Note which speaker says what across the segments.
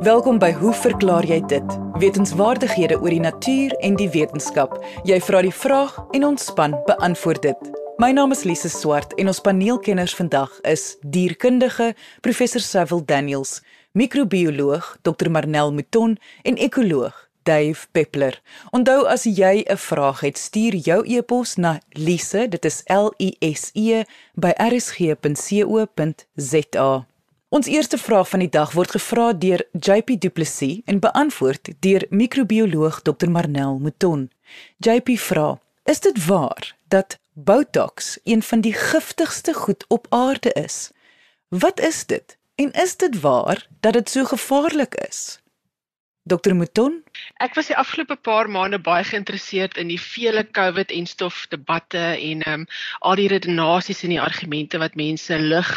Speaker 1: Welkom by Hoe verklaar jy dit? Wetenskapwaardighede oor die natuur en die wetenskap. Jy vra die vraag en ons span beantwoord dit. My naam is Lise Swart en ons paneelkenners vandag is dierkundige professor Cecil Daniels, microbioloog Dr Marnel Mouton en ekoloog Dave Peppler. Onthou as jy 'n vraag het, stuur jou e-pos na lise, dit is L I S E by rsg.co.za. Ons eerste vraag van die dag word gevra deur JP Du Plessis en beantwoord deur microbioloog Dr Marnel Mouton. JP vra: Is dit waar dat Botox een van die giftigste goed op aarde is? Wat is dit? En is dit waar dat dit so gevaarlik is? Dr Mouton?
Speaker 2: Ek was die afgelope paar maande baie geïnteresseerd in die vele COVID en stof debatte en ehm um, al die redenasies en die argumente wat mense lig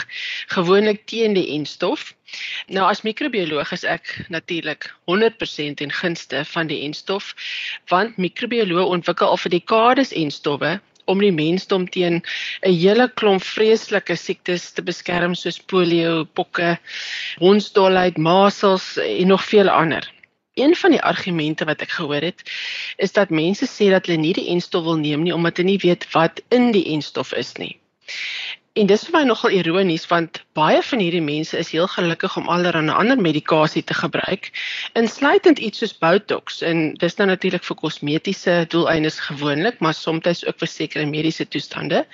Speaker 2: gewoonlik teen die en stof. Nou as microbioloog is ek natuurlik 100% in gunste van die en stof want microbioloë ontwikkel al vir dekades en stowwe om die mensdom teen 'n hele klomp vreeslike siektes te beskerm soos polio, pokke, hondsdolheid, masels en nog vele ander. Een van die argumente wat ek gehoor het, is dat mense sê dat hulle nie die enstof wil neem nie omdat hulle nie weet wat in die enstof is nie. En dis vir my nogal ironies want baie van hierdie mense is heel gelukkig om allerlei ander medikasie te gebruik, insluitend iets soos Botox en dis nou natuurlik vir kosmetiese doeleindes gewoonlik, maar soms ook vir sekere mediese toestande,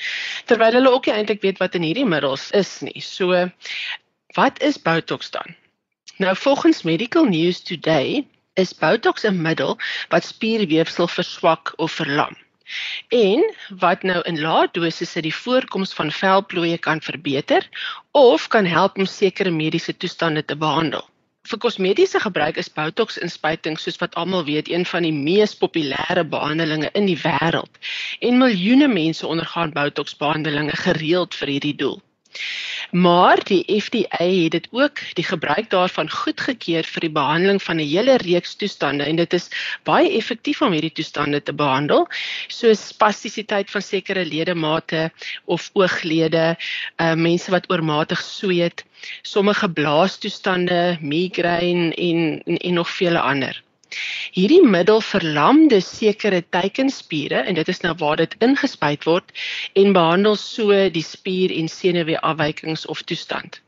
Speaker 2: terwyl hulle ook nie eintlik weet wat in hierdie middels is nie. So wat is Botox dan? Nou volgens Medical News Today is Botox 'n middel wat spierweefsel verswak of verlam. En wat nou in lae dosisse die voorkoms van velplooie kan verbeter of kan help om sekere mediese toestande te behandel. Vir kosmetiese gebruik is Botox-inspuiting soos wat almal weet een van die mees populêre behandelings in die wêreld. En miljoene mense ondergaan Botox-behandelings gereeld vir hierdie doel. Maar die FDA het dit ook die gebruik daarvan goedgekeur vir die behandeling van 'n hele reeks toestande en dit is baie effektief om hierdie toestande te behandel soos spastisiteit van sekere ledemate of ooglede, uh, mense wat oormatig sweet, sommige blaastoestande, migraine en en, en nog vele ander. Hierdie middel verlam dus sekere teikenspiere en dit is nou waar dit ingespuit word en behandel so die spier en senuweeafwykings of toestand.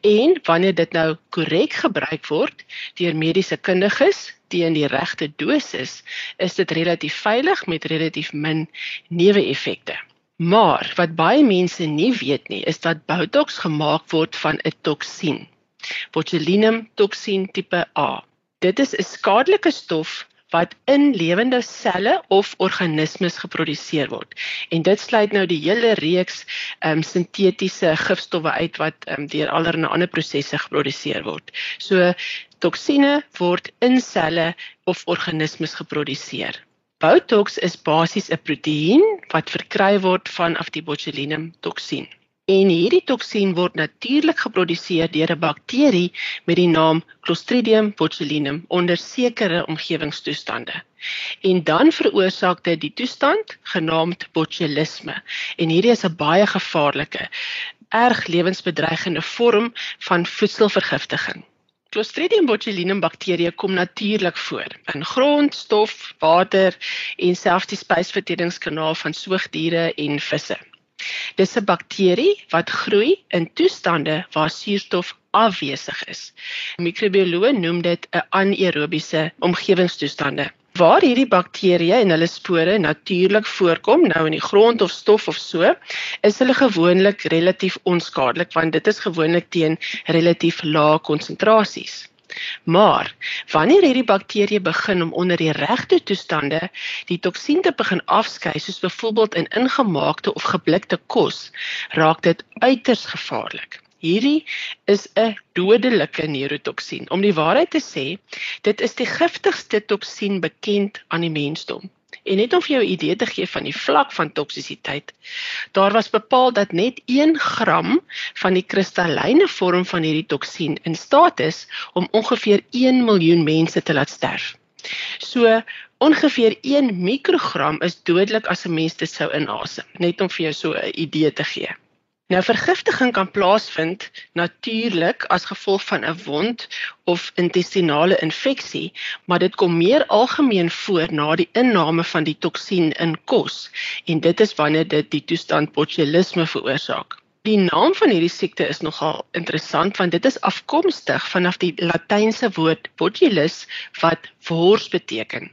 Speaker 2: En wanneer dit nou korrek gebruik word deur mediese kundiges teen die regte dosis, is dit relatief veilig met relatief min neeweffekte. Maar wat baie mense nie weet nie, is dat Botox gemaak word van 'n toksien. Botulinum toksien tipe A. Dit is 'n skadelike stof wat in lewende selle of organismes geproduseer word. En dit sluit nou die hele reeks ehm um, sintetiese gifstowwe uit wat ehm um, deur allerlei ander prosesse geproduseer word. So toksine word in selle of organismes geproduseer. Botox is basies 'n proteïen wat verkry word vanaf die botulinum toksien. En hierdie toksien word natuurlik geproduseer deur 'n bakterie met die naam Clostridium botulinum onder sekere omgewingstoestande. En dan veroorsaak dit die toestand genaamd botulisme. En hierdie is 'n baie gevaarlike, erg lewensbedreigende vorm van voedselvergiftiging. Clostridium botulinum bakterieë kom natuurlik voor in grond, stof, water en selfs die spysverteringskanaal van soogdiere en visse. Dis 'n bakterie wat groei in toestande waar suurstof afwesig is. Mikrobioloë noem dit 'n anaerobiese omgewingstoestande. Waar hierdie bakterieë en hulle spore natuurlik voorkom, nou in die grond of stof of so, is hulle gewoonlik relatief onskadelik want dit is gewoonlik teen relatief lae konsentrasies. Maar wanneer hierdie bakterieë begin om onder die regte toestande die toksien te begin afskei, soos byvoorbeeld in ingemaakte of geblikte kos, raak dit uiters gevaarlik. Hierdie is 'n dodelike neurotoksien. Om die waarheid te sê, dit is die giftigste toksien bekend aan die mensdom. En net om vir jou 'n idee te gee van die vlak van toksisiteit, daar was bepaal dat net 1 gram van die kristalline vorm van hierdie toksien in staat is om ongeveer 1 miljoen mense te laat sterf. So ongeveer 1 mikrogram is dodelik as 'n mens dit sou inasem, net om vir jou so 'n idee te gee. Nou vergiftiging kan plaasvind natuurlik as gevolg van 'n wond of intestinale infeksie, maar dit kom meer algemeen voor na die inname van die toksien in kos en dit is wanneer dit die toestand botulisme veroorsaak. Die naam van hierdie siekte is nogal interessant want dit is afkomstig vanaf die latynse woord botulus wat wors beteken.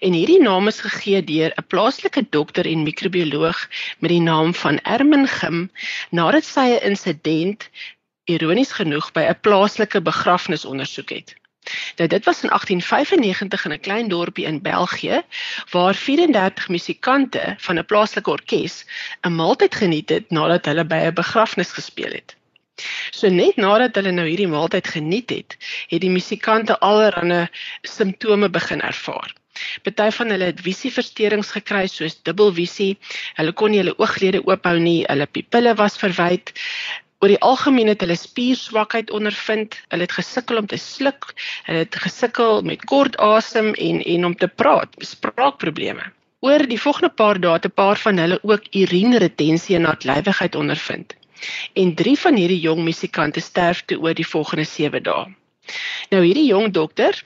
Speaker 2: En hierdie naam is gegee deur 'n plaaslike dokter en microbioloog met die naam van Ermin Gim nadat sy 'n insident ironies genoeg by 'n plaaslike begrafnis ondersoek het. Nou dit was in 1895 in 'n klein dorpie in België waar 34 musikante van 'n plaaslike orkes 'n maaltyd geniet het nadat hulle by 'n begrafnis gespeel het. So net nadat hulle nou hierdie maaltyd geniet het, het die musikante allerlei simptome begin ervaar. Party van hulle het visieversteurings gekry soos dubbelvisie. Hulle kon nie hulle ooglede oophou nie. Hulle pupille was verwyd. Oor die algemeen het hulle spierswakheid ondervind. Hulle het gesukkel om te sluk. Hulle het gesukkel met kort asem en en om te praat, spraakprobleme. Oor die volgende paar dae het 'n paar van hulle ook urineretensie en natlywigheid ondervind. En 3 van hierdie jong musikante sterf toe oor die volgende 7 dae. Nou hierdie jong dokter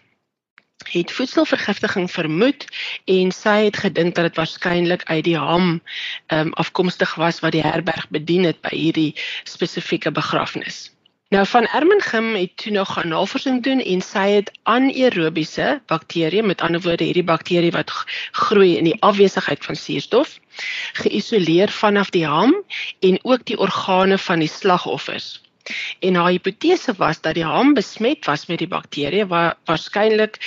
Speaker 2: het voedselvergiftiging vermoed en sy het gedink dat dit waarskynlik uit die ham um, afkomstig was wat die herberg bedien het by hierdie spesifieke begrafnis. Nou van Ermengem het toe nog gaan navorsing doen en sy het anaerobiese bakterieë, met ander woorde hierdie bakterie wat groei in die afwesigheid van suurstof, geïsoleer vanaf die ham en ook die organe van die slagoffers. En haar hipotese was dat die ham besmet was met die bakterie wat waarskynlik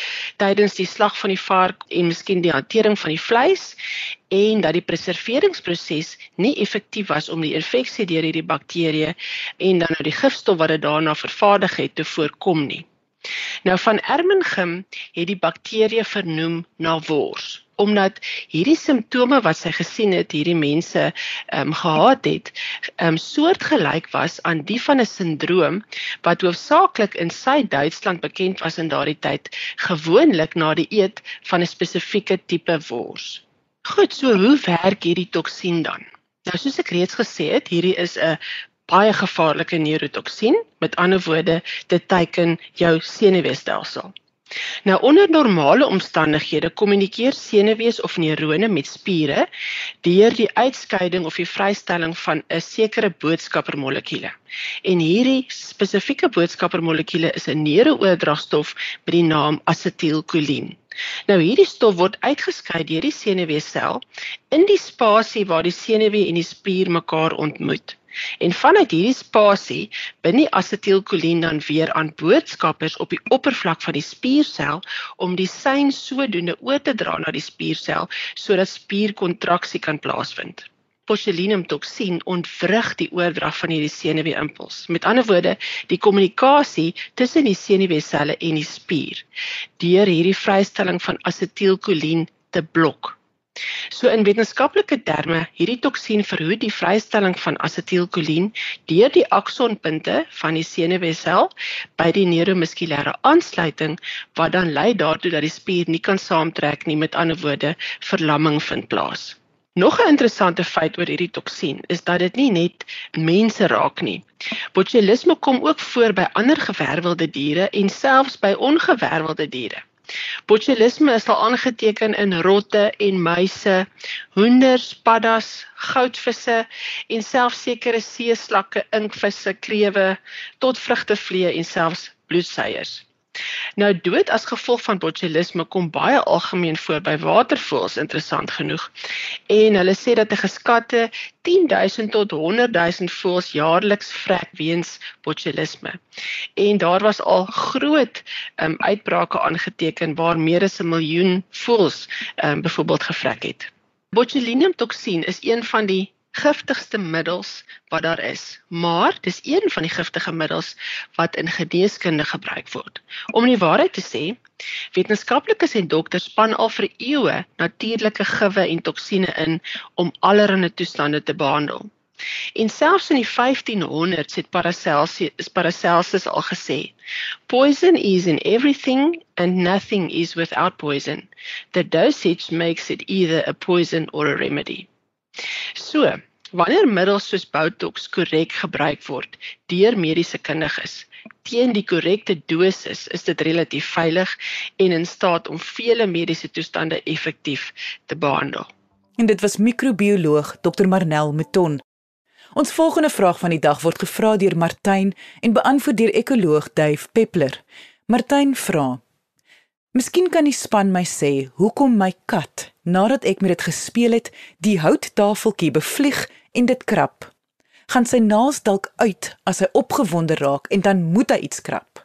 Speaker 2: tydens die slag van die vark en miskien die hantering van die vleis en dat die preserveringsproses nie effektief was om die infeksie deur hierdie bakterie en dan nou die gifstof wat dit daarna vervaardig het te voorkom nie. Nou van Ermengem het die bakterie vernoem na wors omdat hierdie simptome wat sy gesien het hierdie mense ehm um, gehad het ehm um, soortgelyk was aan die van 'n sindroom wat hoofsaaklik in Suid-Duitsland bekend was in daardie tyd gewoonlik na die eet van 'n spesifieke tipe wors. Goed, so hoe werk hierdie toksien dan? Nou soos ek reeds gesê het, hierdie is 'n baie gevaarlike neurotoksien. Met ander woorde, dit teiken jou senuweestelsel. Nou onder normale omstandighede kommunikeer senuwees of neurone met spiere deur die uitskeiding of die vrystelling van 'n sekere boodskappermolekuule. En hierdie spesifieke boodskappermolekuule is 'n neurooordragstof met die naam asetielkolien. Nou hierdie stof word uitgeskei deur die senuweesel in die spasie waar die senuwee en die spier mekaar ontmoet. En vanuit hierdie spasie bin die asetielkolien dan weer aan boodskappers op die oppervlak van die spiersel om die sein sodoende oor te dra na die spiersel sodat spierkontraksie kan plaasvind. Botulinumtoksien ontwrig die oordrag van hierdie senuweeimpuls. Met ander woorde, die kommunikasie tussen die senuweeselle en die spier deur hierdie vrystelling van asetielkolien te blok. So in wetenskaplike terme, hierdie toksien verhoed die vrystelling van asetielkolien deur die aksonpunte van die senuweesel by die neuromuskulêre aansluiting wat dan lei daartoe dat die spier nie kan saamtrek nie, met ander woorde, verlamming vind plaas. Nog 'n interessante feit oor hierdie toksien is dat dit nie net mense raak nie. Botulisme kom ook voor by ander gewervelde diere en selfs by ongewervelde diere. Botulisme is al aangeteken in rotte en muise, hoenders, paddas, goudvisse en selfs sekere seeslakke, inkvisse, krewe tot vrugtevliee en selfs bloedseiers. Nou dood as gevolg van botulisme kom baie algemeen voor by watervoëls interessant genoeg. En hulle sê dat 'n geskatte 10000 tot 100000 voëls jaarliks vrek weens botulisme. En daar was al groot um, uitbrake aangeteken waar meer as 'n miljoen voëls um, byvoorbeeld gevrek het. Botulinum toksien is een van die giftigste middels wat daar is, maar dis een van die giftige middels wat in geneeskunde gebruik word. Om die waarheid te sê, wetenskaplikes en dokters span al vir eeue natuurlike gewe en toksine in om allerlei toestande te behandel. En selfs in die 1500s het Paracelsus Paracelsus al gesê, poison is in everything and nothing is without poison. The dosage makes it either a poison or a remedy. So, Wanneer middels soos Botox korrek gebruik word deur mediese kundiges teen die korrekte dosis, is dit relatief veilig en in staat om vele mediese toestande effektief te behandel.
Speaker 1: En dit was microbioloog Dr Marnel Meton. Ons volgende vraag van die dag word gevra deur Martyn en beantwoord deur ekoloog Dave Peppler. Martyn vra: Miskien kan die span my sê hoekom my kat nadat ek met dit gespeel het, die houttafeltjie bevlieg en dit krap. Gaan sy naels dalk uit as hy opgewonde raak en dan moet hy iets krap.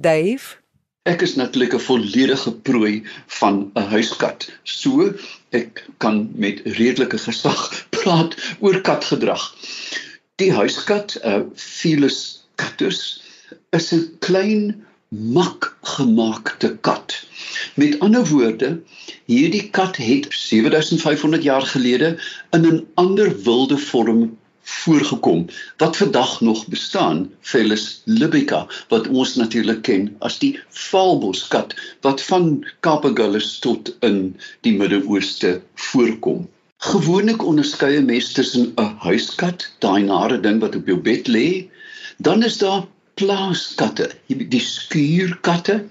Speaker 1: Dave,
Speaker 3: ek is natuurlik 'n volledige prooi van 'n huiskat. So ek kan met redelike gesag praat oor katgedrag. Die huiskat, 'n uh, Felis catus, is 'n klein mak gemaakte kat. Met ander woorde, hierdie kat het 7500 jaar gelede in 'n ander wilde vorm voorgekom wat vandag nog bestaan, Felis libica, wat ons natuurlik ken as die valboskat wat van Kaapagulus tot in die Midde-Ooste voorkom. Gewoonlik onderskei mense tussen 'n huiskat, daai nare ding wat op jou bed lê, dan is daar plaaskatte, die skuurkatte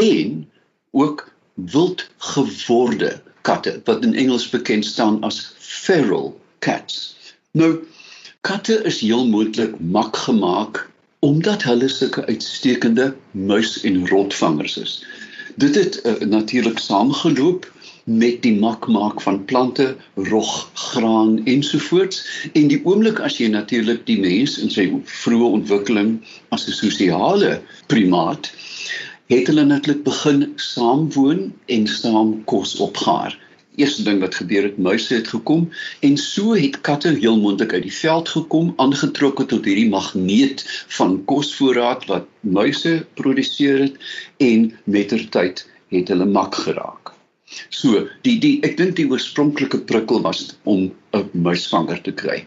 Speaker 3: en ook wildgeworde katte wat in Engels bekend staan as feral cats. Nou katte is heel moontlik mak gemaak omdat hulle sulke uitstekende muis en rotvangers is. Dit het uh, natuurlik saamgeloop met die mak maak van plante, rog, graan ensovoorts en die oomblik as jy natuurlik die mens in sy vroeë ontwikkeling as 'n sosiale primaat het hulle natuurlik begin saamwoon en saam kos opgaar. Eerste ding wat gebeur het, muise het gekom en so het katte heel moontlik uit die veld gekom, aangetrokke tot hierdie magneet van kosvoorraad wat muise produseer het en mettertyd het hulle mak geraak. So, die die ek dink die oorspronklike prikkel was om 'n muisvanger te kry.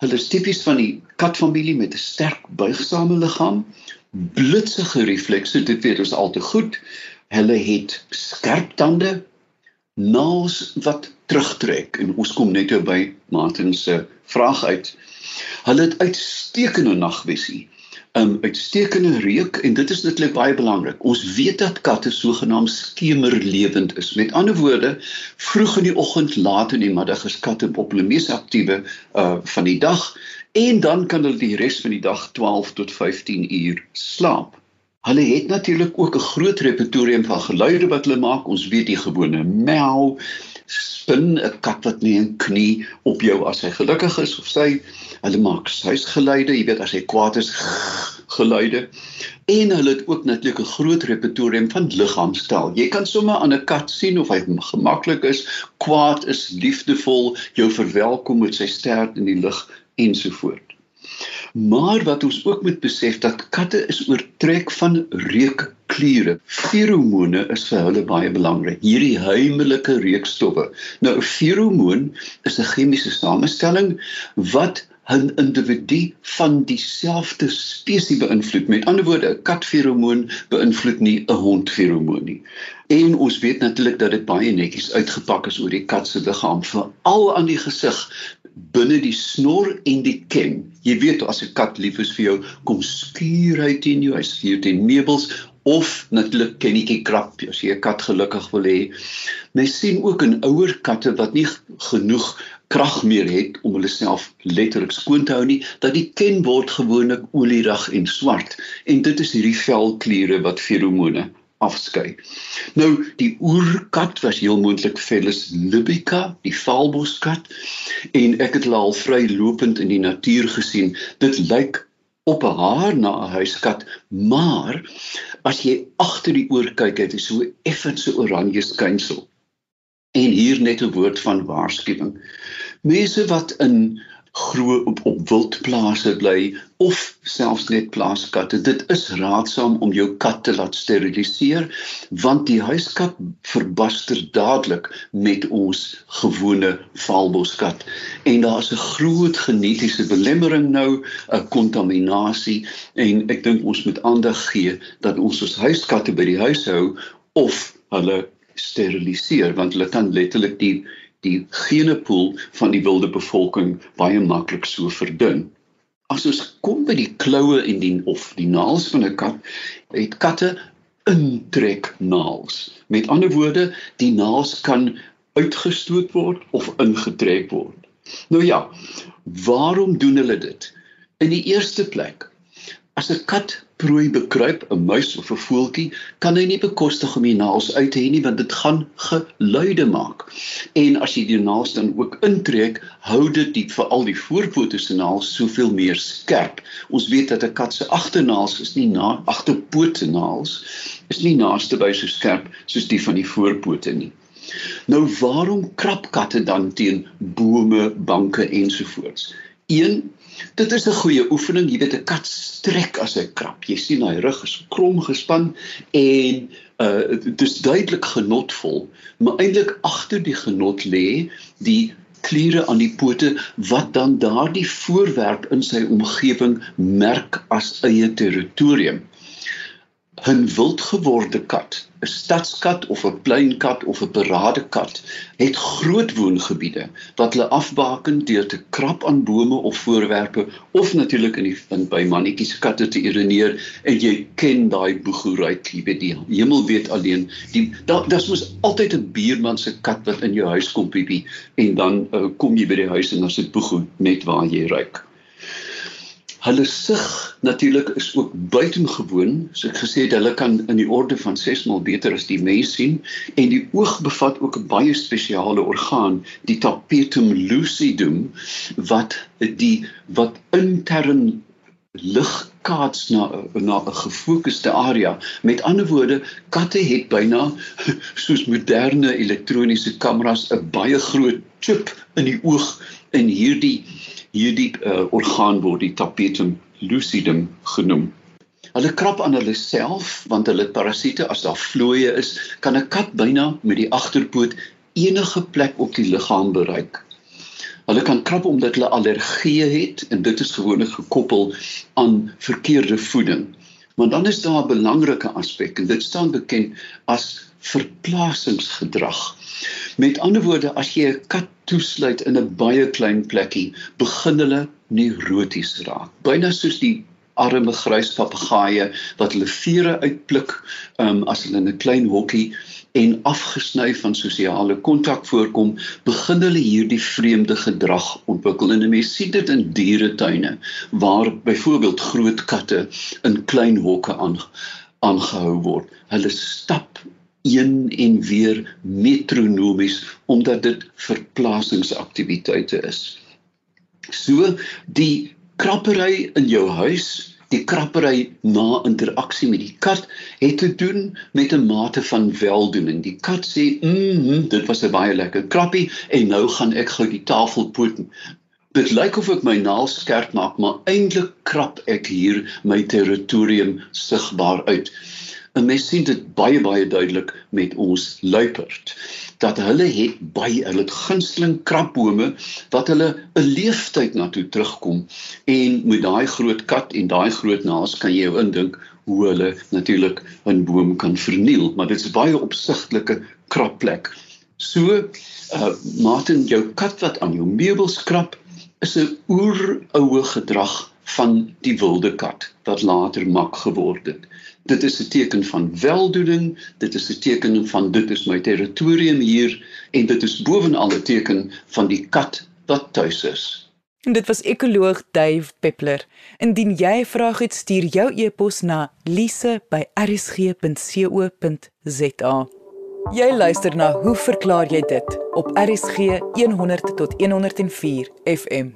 Speaker 3: Hulle is tipies van die katfamilie met 'n sterk buigsame liggaam, blitsige reflekse, dit weet ons al te goed. Hulle het skerp tande, naels wat terugtrek en ons kom net by Martin se vraag uit. Hulle het uitstekende nagvisie um, uitstekende reuk en dit is netlik baie belangrik. Ons weet dat katte sogenaamd skemerlewend is. Met ander woorde, vroeg in die oggend, laat in die middag is katte op hulle mees aktiewe uh van die dag en dan kan hulle die res van die dag 12 tot 15 uur slaap. Hulle het natuurlik ook 'n groot repertorium van geluide wat hulle maak. Ons weet die gewone meow, spin 'n kat wat nie 'n knie op jou as hy gelukkig is of sy hulle maak huisgeluide, jy weet as hy kwaad is geluide en hulle het ook natuurlik 'n groot repertorium van liggaamstaal. Jy kan sommer aan 'n kat sien of hy gemaklik is, kwaad is, liefdevol, jou verwelkom met sy stert in die lug ensovoorts. Maar wat ons ook moet besef dat katte is oortrek van reukkliere. Feromone is vir hulle baie belangrik. Hierdie heimlike reukstowwe. Nou feromoon is 'n chemiese samestelling wat 'n individu van dieselfde spesies beïnvloed. Met ander woorde, 'n katferomoon beïnvloed nie 'n hondferomoon nie. En ons weet natuurlik dat dit baie netjies uitgepak is oor die kat se liggaam, veral aan die gesig binne die snor en die ken. Jy weet as 'n kat lief is vir jou, kom skuur hy teen jou, hy skuur teen meubels of natuurlik kennetjie krap as jy 'n kat gelukkig wil hê. Mens sien ook in ouer katte wat nie genoeg krag meer het om hulle self letterlik skoon te hou nie, dat die ken word gewoonlik olierig en swart en dit is hierdie velkliere wat feromone afskei. Nou die oerkat was heel moontlik Felis libica, die valboskat en ek het hulle al vrylopend in die natuur gesien. Dit lyk op 'n haar na 'n huiskat, maar as jy agter die oor kyk, het hy so effense oranje skynsel. En hier net 'n woord van waarskuwing. Mense wat in groot op op wildplase bly of selfs net plaaskatte. Dit is raadsaam om jou kat te laat steriliseer want die huiskat verbaster dadelik met ons gewone valboskat. En daar's 'n groot genetiese belemmering nou, 'n kontaminasie en ek dink ons moet aandag gee dat ons ons huiskatte by die huis hou of hulle steriliseer want hulle kan letterlik die die genepool van die wilde bevolking baie maklik so verdun. As ons kom by die kloue en die of die naels van 'n kat, het katte intrek naels. Met ander woorde, die naels kan uitgestoot word of ingetrek word. Nou ja, waarom doen hulle dit? In die eerste plek, as 'n kat prooi bekruip, 'n muis of 'n voeltjie, kan hy nie bekostig om die naels uit te hê nie want dit gaan geluide maak. En as jy die naels dan ook intrek, hou dit die veral die voorpote se naels soveel meer skerp. Ons weet dat 'n kat se agternaels is nie na agterpote naels is nie naaste by so skerp soos die van die voorpote nie. Nou waarom krap katte dan teen bome, banke ensovoorts? Een, dit is 'n goeie oefening. Jy weet 'n kat strek as hy krap. Jy sien hy rug is krom gespan en uh dit is duidelik genotvol, maar eintlik agter die genot lê die kliere aan die pote wat dan daardie voorwerp in sy omgewing merk as eie territorium. 'n wildgeworde kat 'n stadskat of 'n pleinkat of 'n paradekat het groot woongebiede wat hulle afbaken deur te krap aan bome of voorwerpe of natuurlik in die in by mannetjies katte te urineer en jy ken daai boegoeruit jy weet die hemel weet alleen die daar daar's mos altyd 'n buurman se kat wat in jou huis kom piepie en dan uh, kom jy by die huis en dan sit boegoe net waar jy ruik Hulle sig natuurlik is ook buitengewoon. So ek gesê het hulle kan in die orde van 6 mal beter as die mens sien en die oog bevat ook 'n baie spesiale orgaan, die tapetum lucidum wat die wat intern lig kaats na na 'n gefokusde area. Met ander woorde, katte het byna soos moderne elektroniese kameras 'n baie groot chip in die oog en hierdie hierdie uh, orgaan word die tapetum lucidum genoem. Hulle krap aan hulle self want hulle parasiete as daar vlooie is, kan 'n kat byna met die agterpoot enige plek op die liggaam bereik. Hulle kan krap omdat hulle allergieë het en dit is gewoonlik gekoppel aan verkeerde voeding. Maar dan is daar 'n belangrike aspek en dit staan bekend as verplasingsgedrag. Met ander woorde, as jy 'n kat toesluit in 'n baie klein plekkie, begin hulle neuroties raak. Byna soos die arme grys papegaaie wat hulle vere uitpluk um, as hulle in 'n klein hokkie en afgesny van sosiale kontak voorkom, begin hulle hierdie vreemde gedrag ontwikkel. En mense sien dit in dieretuine waar byvoorbeeld groot katte in klein hokke aan aangehou word. Hulle stap een en weer metronomies omdat dit verplasingsaktiwiteite is. So die krappery in jou huis die krappery na interaksie met die kat het te doen met 'n mate van weldoening. Die kat sê, "Mmm, dit was 'n baie lekker krappie en nou gaan ek gou die tafel poot." Dit lyk of ek my naels skerp maak, maar eintlik krap ek hier my territorium sigbaar uit. En mens sien dit baie baie duidelik met ons luiperd dat hulle het baie hulle het gunsteling krapbome wat hulle 'n leeftyd na toe terugkom en met daai groot kat en daai groot naas kan jy jou indink hoe hulle natuurlik 'n boom kan verniel. Maar dit is baie opsigtelike krapplek. So uh, Martin jou kat wat aan jou meubels krap is 'n oeroue gedrag van die wilde kat wat later mak geword het dit is 'n teken van weldoening, dit is 'n teken van dit is my territorium hier en dit is bovenal 'n teken van die kat wat tuis is.
Speaker 1: En dit was ekoloog Dave Peppler. Indien jy 'n vraag het, stuur jou e-pos na lise@rsg.co.za. Jy luister na Hoe verklaar jy dit op RSG 100 tot 104 FM.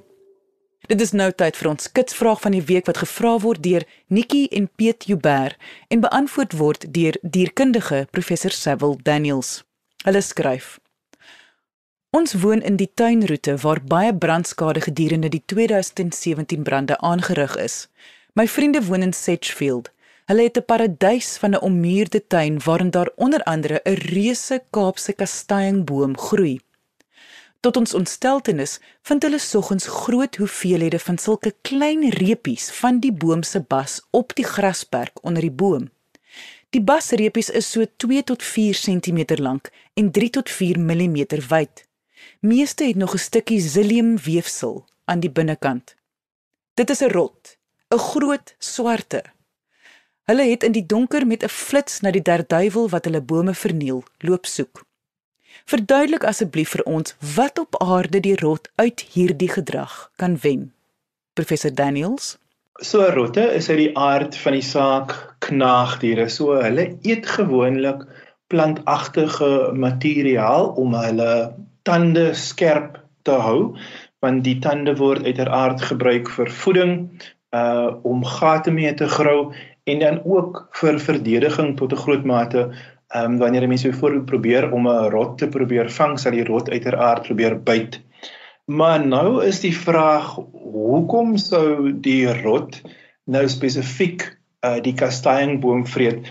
Speaker 1: Dit is nou tyd vir ons kitsvraag van die week wat gevra word deur Nikki en Piet Joubert en beantwoord word deur dierkundige professor Sewil Daniels. Hulle skryf: Ons woon in die tuinroete waar baie brandskade gedurende die 2017 brande aangerig is. My vriende woon in Sedgefield. Hulle het 'n paradys van 'n ommuurde tuin waarin daar onder andere 'n reuse Kaapse kasteienboom groei. Tot ons ontsteltenis vind hulle soggens groot hoeveelhede van sulke klein reepies van die boom se bas op die grasperk onder die boom. Die basreepies is so 2 tot 4 cm lank en 3 tot 4 mm wyd. Meeste het nog 'n stukkie psyllium weefsel aan die binnekant. Dit is 'n rot, 'n groot swarte. Hulle het in die donker met 'n flits na die derduiwel wat hulle bome verniel, loop soek. Verduidelik asseblief vir ons wat op aarde die rot uit hierdie gedrag kan wen. Professor Daniels
Speaker 4: So rotte is uit die aard van die saak knaagdiere. So hulle eet gewoonlik plantagtige materiaal om hulle tande skerp te hou, want die tande word uiteraard gebruik vir voeding, uh om gate mee te grou en dan ook vir verdediging tot 'n groot mate. Ehm um, wanneer 'n mens byvoorbeeld probeer om 'n rot te probeer vang, sal die rot uiteraard probeer byt. Maar nou is die vraag hoekom sou die rot nou spesifiek uh, die kasteienboom vreet?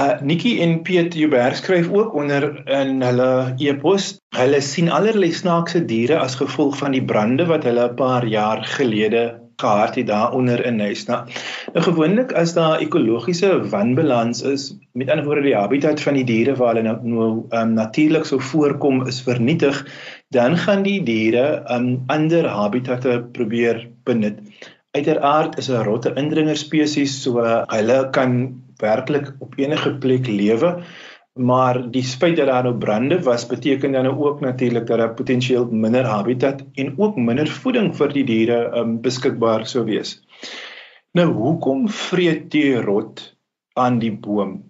Speaker 4: Uh Nikki en Piet Joubert skryf ook onder in hulle e-pos, hulle sien allerlei snaakse diere as gevolg van die brande wat hulle 'n paar jaar gelede gehad het daaronder in Nysna. Nou gewoonlik as daar ekologiese wanbalans is, met ander woorde die habitat van die diere waar hulle nou, nou um, natuurlik sou voorkom is vernietig, dan gaan die diere um ander habitatte probeer benut. Uiteraard is 'n rotte indringer spesies, so hulle kan werklik op enige plek lewe. Maar die feit dat daar nou brande was, beteken dan nou ook natuurlik dat daar potensieel minder habitat en ook minder voeding vir die diere um beskikbaar sou wees. Nou hoekom vreet die rot aan die boom?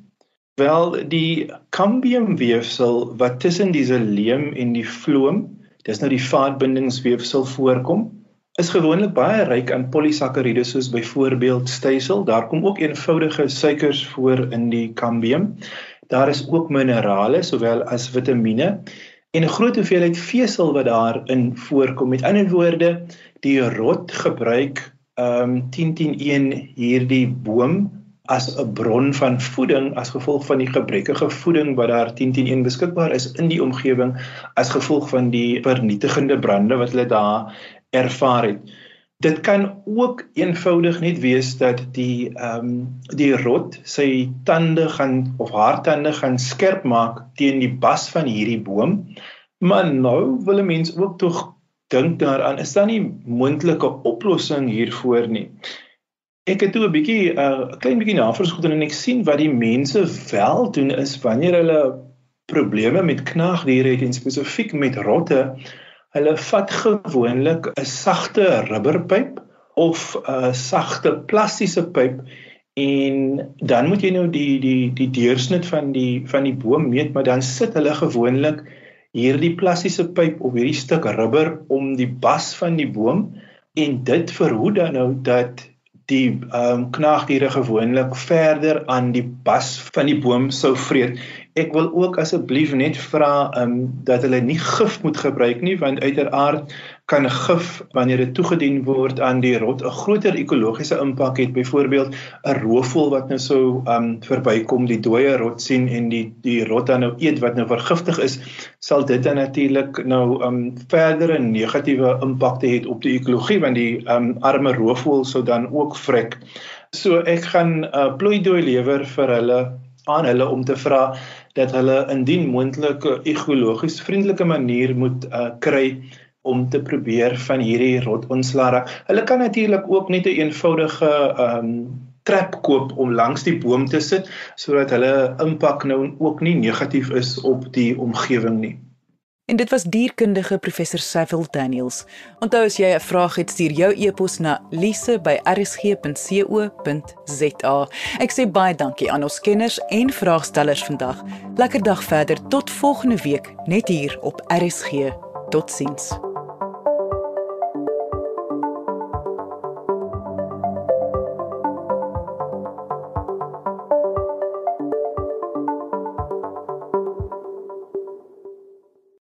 Speaker 4: Wel die cambiumweefsel wat tussen die xyleem en die floom, dis nou die vaatbindingsweefsel voorkom, is gewoonlik baie ryk aan polisakkarides soos byvoorbeeld stysel. Daar kom ook eenvoudige suikers voor in die cambium. Daar is ook minerale sowel as vitamiene en 'n groot hoeveelheid vesel wat daarin voorkom. Met ander woorde, die rot gebruik ehm um, 10-10-1 hierdie boom as 'n bron van voeding as gevolg van die gebrekkige voeding wat daar 10-10-1 beskikbaar is in die omgewing as gevolg van die vernietigende brande wat hulle daar ervaar het. Dit kan ook eenvoudig net wees dat die ehm um, die rot sy tande gaan of haar tande gaan skerp maak teen die bas van hierdie boom. Maar nou wil 'n mens ook tog dink daaraan, is daar nie moontlike oplossing hiervoor nie? Ek het toe 'n bietjie 'n uh, klein bietjie navorsing gedoen en ek sien wat die mense wel doen is wanneer hulle probleme met knaagdiere het en spesifiek met rotte, hulle vat gewoonlik 'n sagte rubberpyp of 'n sagte plastiese pyp en dan moet jy nou die die die deursnit van die van die boom meet, maar dan sit hulle gewoonlik hierdie plastiese pyp op hierdie stuk rubber om die bas van die boom en dit verhoed dan nou dat die ehm um, knaagdiere gewoonlik verder aan die bas van die boom sou vreet. Ek wil ook asseblief net vra um, dat hulle nie gif moet gebruik nie want uiteraard kan gif wanneer dit toegedien word aan die rot 'n groter ekologiese impak het. Byvoorbeeld 'n roofvoël wat nou sou um verbykom die dooie rot sien en die die rot dan nou eet wat nou vergiftig is sal dit dan natuurlik nou um verdere negatiewe impakte hê op die ekologie want die um arme roofvoël sou dan ook vrek. So ek gaan 'n uh, ploeidooi lewer vir hulle aan hulle om te vra dat hulle indien moontlik 'n ekologies vriendelike manier moet uh, kry om te probeer van hierdie rot ontslaa. Hulle kan natuurlik ook net 'n een eenvoudige ehm um, trap koop om langs die boom te sit sodat hulle impak nou ook nie negatief is op die omgewing nie.
Speaker 1: En dit was dierkundige professor Saville Daniels. Onthou as jy 'n vraag het, stuur jou e-pos na lise@rsg.co.za. Ek sê baie dankie aan ons kenners en vraagstellers vandag. Lekker dag verder tot volgende week net hier op RSG. Totsiens.